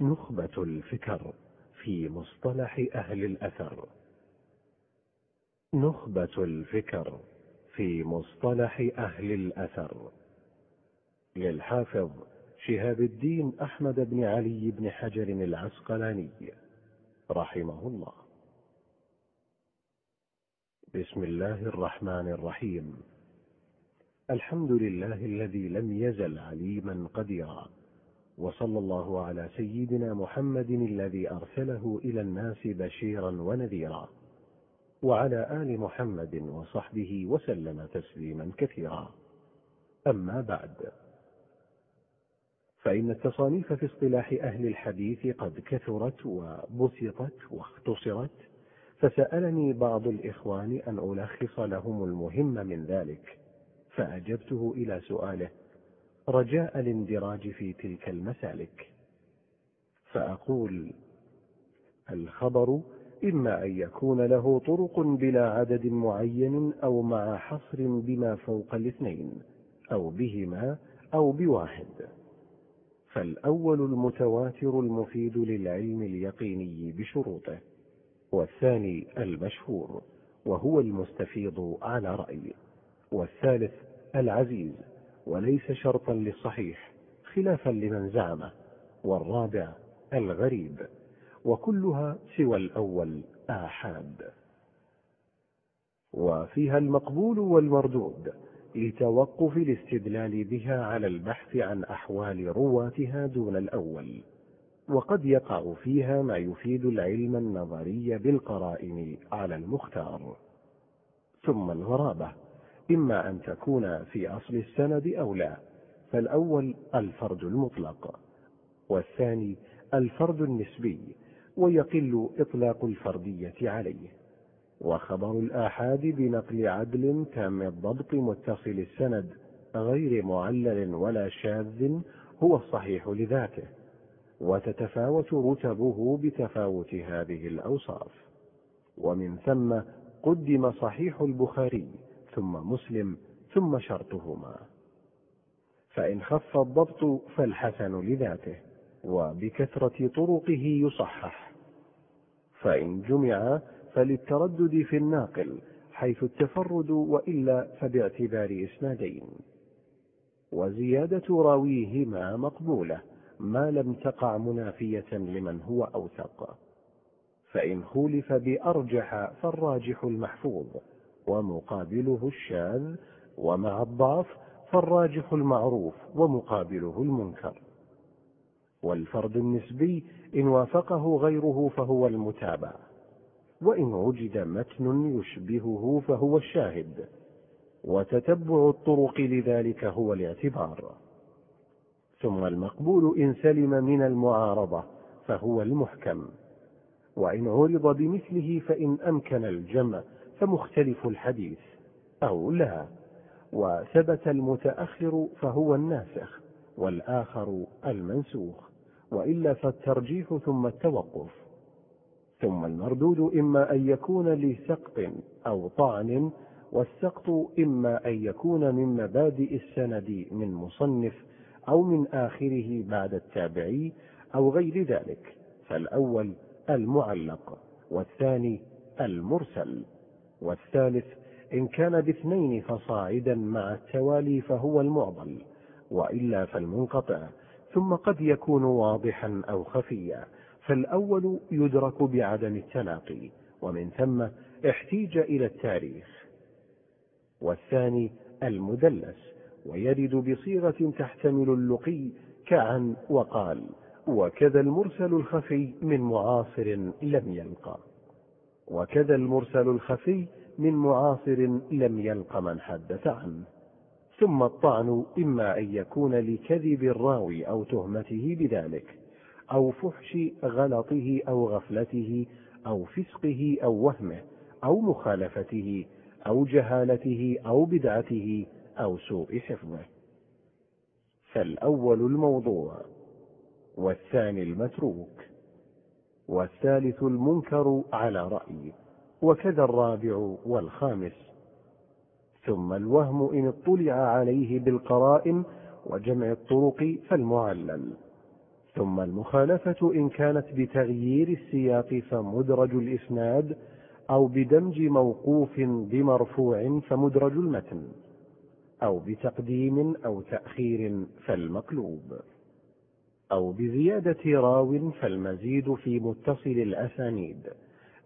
نخبة الفكر في مصطلح أهل الأثر. نخبة الفكر في مصطلح أهل الأثر. للحافظ شهاب الدين أحمد بن علي بن حجر العسقلاني. رحمه الله. بسم الله الرحمن الرحيم. الحمد لله الذي لم يزل عليما قديرا. وصلى الله على سيدنا محمد الذي أرسله إلى الناس بشيرا ونذيرا. وعلى آل محمد وصحبه وسلم تسليما كثيرا. أما بعد. فإن التصانيف في اصطلاح أهل الحديث قد كثرت وبسطت واختصرت فسألني بعض الإخوان أن ألخص لهم المهم من ذلك فأجبته إلى سؤاله. رجاء الاندراج في تلك المسالك. فأقول الخبر إما أن يكون له طرق بلا عدد معين أو مع حصر بما فوق الاثنين أو بهما أو بواحد. فالأول المتواتر المفيد للعلم اليقيني بشروطه والثاني المشهور وهو المستفيض على رأي والثالث العزيز. وليس شرطا للصحيح خلافا لمن زعمه والرابع الغريب وكلها سوى الأول آحاد. وفيها المقبول والمردود لتوقف الاستدلال بها على البحث عن أحوال رواتها دون الأول. وقد يقع فيها ما يفيد العلم النظري بالقرائن على المختار. ثم الغرابة. إما أن تكون في أصل السند أو لا. فالأول الفرد المطلق والثاني الفرد النسبي ويقل إطلاق الفردية عليه. وخبر الآحاد بنقل عدل تام الضبط متصل السند غير معلل ولا شاذ هو الصحيح لذاته. وتتفاوت رتبه بتفاوت هذه الأوصاف. ومن ثم قدم صحيح البخاري ثم مسلم ثم شرطهما. فإن خف الضبط فالحسن لذاته وبكثرة طرقه يصحح. فإن جمع فللتردد في الناقل حيث التفرد وإلا فباعتبار إسنادين. وزيادة راويهما مقبولة ما لم تقع منافية لمن هو أوثق. فإن خولف بأرجح فالراجح المحفوظ. ومقابله الشاذ ومع الضعف فالراجح المعروف ومقابله المنكر. والفرد النسبي إن وافقه غيره فهو المتابع وإن وجد متن يشبهه فهو الشاهد وتتبع الطرق لذلك هو الاعتبار. ثم المقبول إن سلم من المعارضة فهو المحكم وإن عرض بمثله فإن أمكن الجمع فمختلف الحديث. أو لا وثبت المتأخر فهو الناسخ والآخر المنسوخ. وإلا فالترجيح ثم التوقف. ثم المردود إما أن يكون لسقط أو طعن والسقط إما أن يكون من مبادئ السند من مصنف أو من آخره بعد التابعي أو غير ذلك. فالأول المعلق والثاني المرسل. والثالث إن كان باثنين فصاعدا مع التوالي فهو المعضل وإلا فالمنقطع ثم قد يكون واضحا أو خفيا فالأول يدرك بعدم التلاقي ومن ثم احتيج إلى التاريخ. والثاني المدلس ويرد بصيغة تحتمل اللقي كعن وقال وكذا المرسل الخفي من معاصر لم يلقى. وكذا المرسل الخفي من معاصر لم يلق من حدث عنه. ثم الطعن إما أن يكون لكذب الراوي أو تهمته بذلك أو فحش غلطه أو غفلته أو فسقه أو وهمه أو مخالفته أو جهالته أو بدعته أو سوء حفظه. فالأول الموضوع والثاني المتروك. والثالث المنكر على رأي وكذا الرابع والخامس. ثم الوهم إن اطلع عليه بالقرائن وجمع الطرق فالمعلل. ثم المخالفة إن كانت بتغيير السياق فمدرج الإسناد أو بدمج موقوف بمرفوع فمدرج المتن أو بتقديم أو تأخير فالمقلوب. أو بزيادة راو فالمزيد في متصل الأسانيد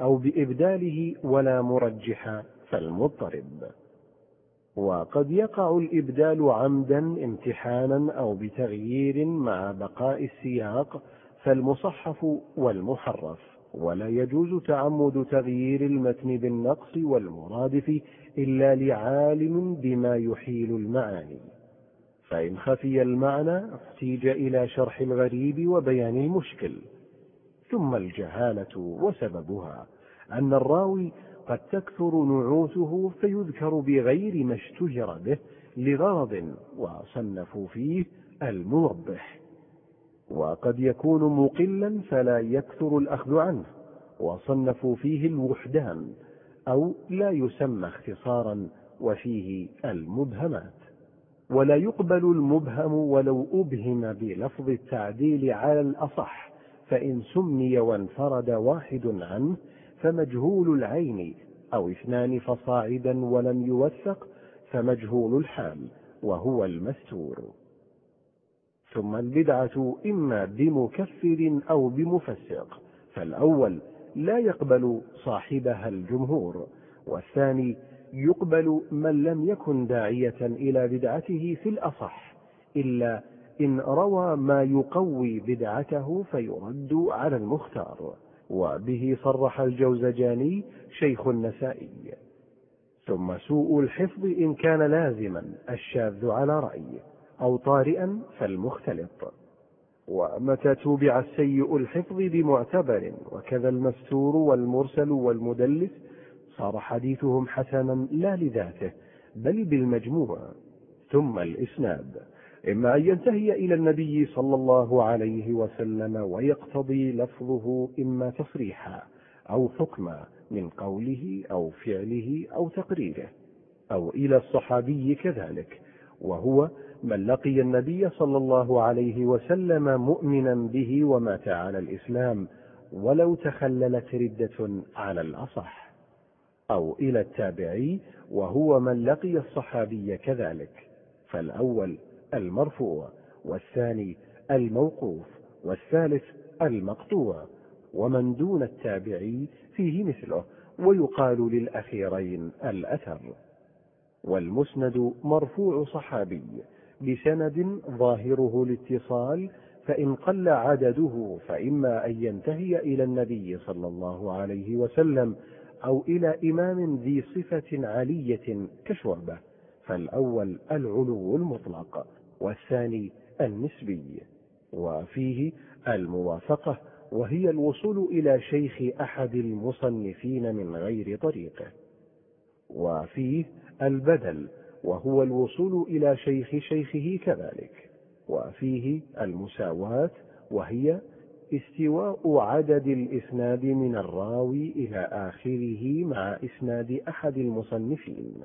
أو بإبداله ولا مرجح فالمضطرب. وقد يقع الإبدال عمدا امتحانا أو بتغيير مع بقاء السياق فالمصحف والمحرف ولا يجوز تعمد تغيير المتن بالنقص والمرادف إلا لعالم بما يحيل المعاني. فإن خفي المعنى احتيج إلى شرح الغريب وبيان المشكل. ثم الجهالة وسببها أن الراوي قد تكثر نعوته فيذكر بغير ما اشتهر به لغرض وصنفوا فيه الموضح. وقد يكون مقلا فلا يكثر الأخذ عنه وصنفوا فيه الوحدان أو لا يسمى اختصارا وفيه المبهمات. ولا يقبل المبهم ولو أبهم بلفظ التعديل على الأصح فإن سمي وانفرد واحد عنه فمجهول العين أو اثنان فصاعدا ولم يوثق فمجهول الحال وهو المستور. ثم البدعة إما بمكفر أو بمفسق فالأول لا يقبل صاحبها الجمهور والثاني يقبل من لم يكن داعية إلى بدعته في الأصح إلا إن روى ما يقوي بدعته فيرد على المختار. وبه صرح الجوزجاني شيخ النسائي. ثم سوء الحفظ إن كان لازما الشاذ على رأي أو طارئا فالمختلط. ومتى توبع السيء الحفظ بمعتبر وكذا المستور والمرسل والمدلس صار حديثهم حسنا لا لذاته بل بالمجموع ثم الإسناد. إما أن ينتهي إلى النبي صلى الله عليه وسلم ويقتضي لفظه إما تصريحا أو حكما من قوله أو فعله أو تقريره أو إلى الصحابي كذلك. وهو من لقي النبي صلى الله عليه وسلم مؤمنا به ومات على الإسلام ولو تخللت ردة على الأصح. أو إلى التابعي وهو من لقي الصحابي كذلك. فالأول المرفوع والثاني الموقوف والثالث المقطوع ومن دون التابعي فيه مثله ويقال للأخيرين الأثر. والمسند مرفوع صحابي بسند ظاهره الاتصال فإن قل عدده فإما أن ينتهي إلى النبي صلى الله عليه وسلم أو إلى إمام ذي صفة علية كشعبة فالأول العلو المطلق والثاني النسبي. وفيه الموافقة وهي الوصول إلى شيخ أحد المصنفين من غير طريقه وفيه البدل وهو الوصول إلى شيخ شيخه كذلك. وفيه المساواة وهي استواء عدد الإسناد من الراوي إلى آخره مع إسناد أحد المصنفين.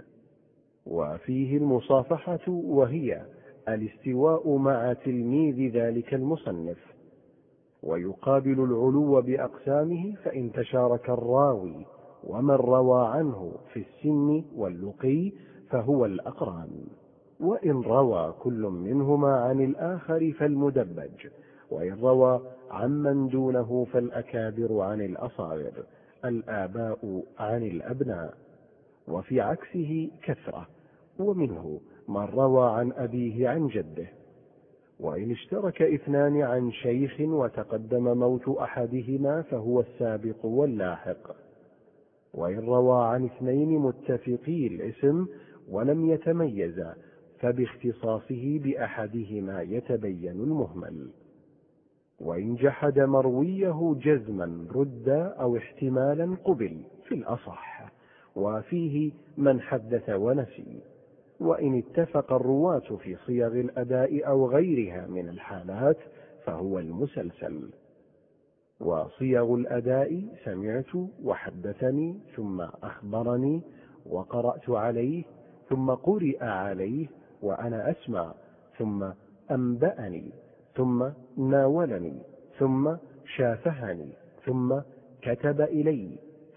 وفيه المصافحة وهي الاستواء مع تلميذ ذلك المصنف. ويقابل العلو بأقسامه فإن تشارك الراوي ومن روى عنه في السن واللقي فهو الأقران. وإن روى كل منهما عن الآخر فالمدبج. وإن روى عمن دونه فالأكابر عن الأصاغر الآباء عن الأبناء وفي عكسه كثرة ومنه من روى عن أبيه عن جده. وإن اشترك اثنان عن شيخ وتقدم موت أحدهما فهو السابق واللاحق. وإن روى عن اثنين متفقي الاسم ولم يتميزا فباختصاصه بأحدهما يتبين المهمل. وإن جحد مرويه جزما رد أو احتمالا قبل في الأصح. وفيه من حدث ونسي. وإن اتفق الرواة في صيغ الأداء أو غيرها من الحالات فهو المسلسل. وصيغ الأداء سمعت وحدثني ثم أخبرني وقرأت عليه ثم قرئ عليه وأنا أسمع ثم أنبأني ثم ناولني ثم شافهني ثم كتب إلي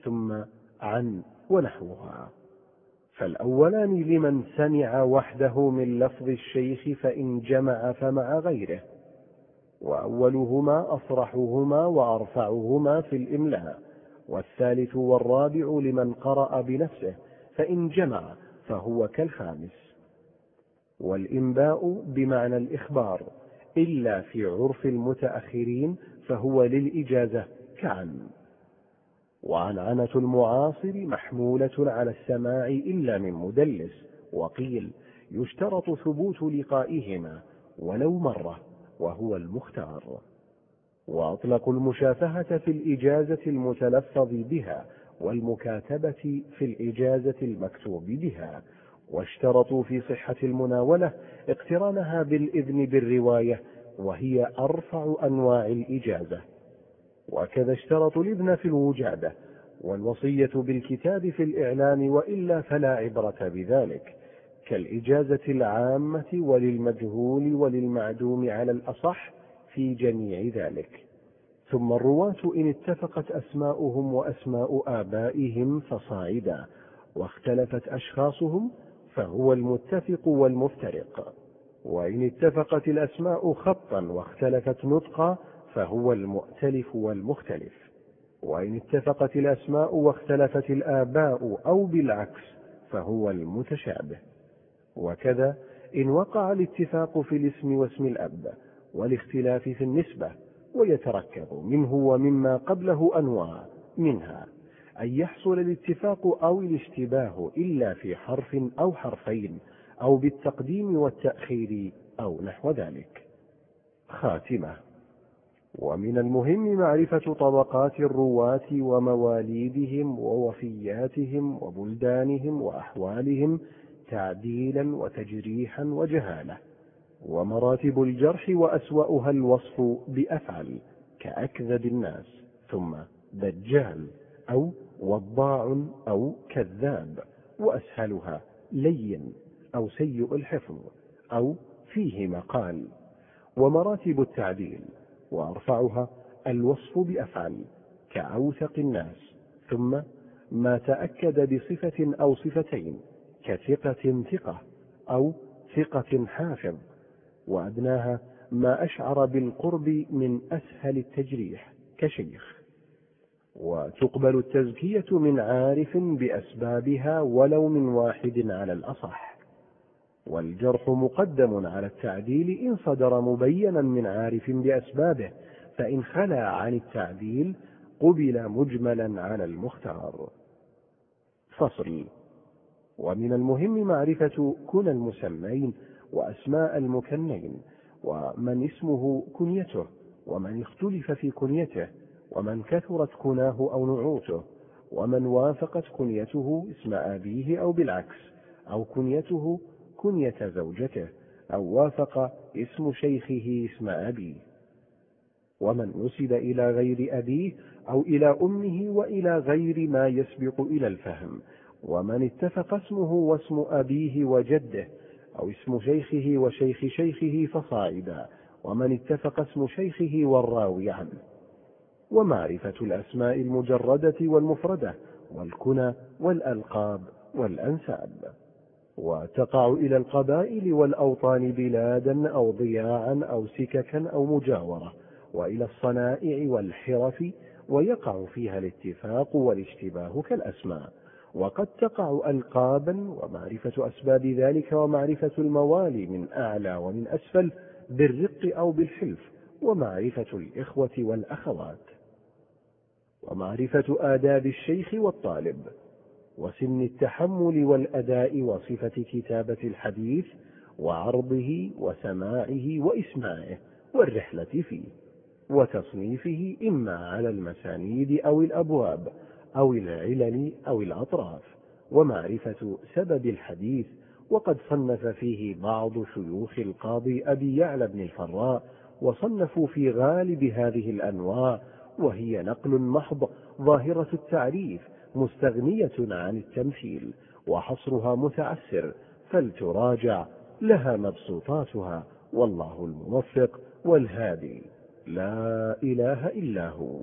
ثم عن ونحوها. فالأولان لمن سمع وحده من لفظ الشيخ فإن جمع فمع غيره وأولهما أصرحهما وأرفعهما في الإملاء والثالث والرابع لمن قرأ بنفسه فإن جمع فهو كالخامس. والإنباء بمعنى الإخبار. إلا في عرف المتأخرين فهو للإجازة كعن. وعنعنة المعاصر محمولة على السماع إلا من مدلس وقيل يشترط ثبوت لقائهما ولو مرة وهو المختار. وأطلقوا المشافهة في الإجازة المتلفظ بها والمكاتبة في الإجازة المكتوب بها واشترطوا في صحة المناولة اقترانها بالإذن بالرواية وهي أرفع أنواع الإجازة وكذا اشترطوا الإذن في الوجادة والوصية بالكتاب في الإعلام وإلا فلا عبرة بذلك. كالإجازة العامة وللمجهول وللمعدوم على الأصح في جميع ذلك. ثم الرواة إن اتفقت أسماؤهم وأسماء آبائهم فصاعدا واختلفت أشخاصهم فهو المتفق والمفترق. وإن اتفقت الأسماء خطا واختلفت نطقا فهو المؤتلف والمختلف. وإن اتفقت الأسماء واختلفت الآباء أو بالعكس فهو المتشابه. وكذا إن وقع الاتفاق في الاسم واسم الأب والاختلاف في النسبة ويتركب منه ومما قبله أنواع منها. أن يحصل الاتفاق أو الاشتباه إلا في حرف أو حرفين أو بالتقديم والتأخير أو نحو ذلك. خاتمة. ومن المهم معرفة طبقات الرواة ومواليدهم ووفياتهم وبلدانهم وأحوالهم تعديلا وتجريحا وجهالة. ومراتب الجرح وأسوأها الوصف بأفعل كأكذب الناس ثم دجال أو وضاع أو كذاب وأسهلها لين أو سيء الحفظ أو فيه مقال. ومراتب التعديل وأرفعها الوصف بأفعل كأوثق الناس. ثم ما تأكد بصفة أو صفتين كثقة ثقة أو ثقة حافظ. وأدناها ما أشعر بالقرب من أسهل التجريح كشيخ. وتقبل التزكية من عارف بأسبابها ولو من واحد على الأصح. والجرح مقدم على التعديل إن صدر مبينا من عارف بأسبابه فإن خلا عن التعديل قبل مجملا على المختار. فصل. ومن المهم معرفة كنى المسمين وأسماء المكنين ومن اسمه كنيته ومن اختلف في كنيته ومن كثرت كناه أو نعوته ومن وافقت كنيته اسم أبيه أو بالعكس أو كنيته كنية زوجته أو وافق اسم شيخه اسم أبيه. ومن نسب إلى غير أبيه أو إلى أمه وإلى غير ما يسبق إلى الفهم ومن اتفق اسمه واسم أبيه وجده أو اسم شيخه وشيخ شيخه فصاعدا ومن اتفق اسم شيخه والراوي عنه. ومعرفة الأسماء المجردة والمفردة والكنى والألقاب والأنساب. وتقع إلى القبائل والأوطان بلادا أو ضياعا أو سككا أو مجاورة وإلى الصنائع والحرف ويقع فيها الاتفاق والاشتباه كالأسماء. وقد تقع ألقابا ومعرفة أسباب ذلك ومعرفة الموالي من أعلى ومن أسفل بالرق أو بالحلف ومعرفة الإخوة والأخوات. ومعرفة آداب الشيخ والطالب وسن التحمل والأداء وصفة كتابة الحديث وعرضه وسماعه وإسماعه والرحلة فيه وتصنيفه إما على المسانيد أو الأبواب أو العلل أو الأطراف ومعرفة سبب الحديث وقد صنف فيه بعض شيوخ القاضي أبي يعلى بن الفراء وصنفوا في غالب هذه الأنواع وهي نقل محض ظاهرة التعريف مستغنية عن التمثيل وحصرها متعسر فلتراجع لها مبسوطاتها والله الموفق والهادي. لا إله إلا هو.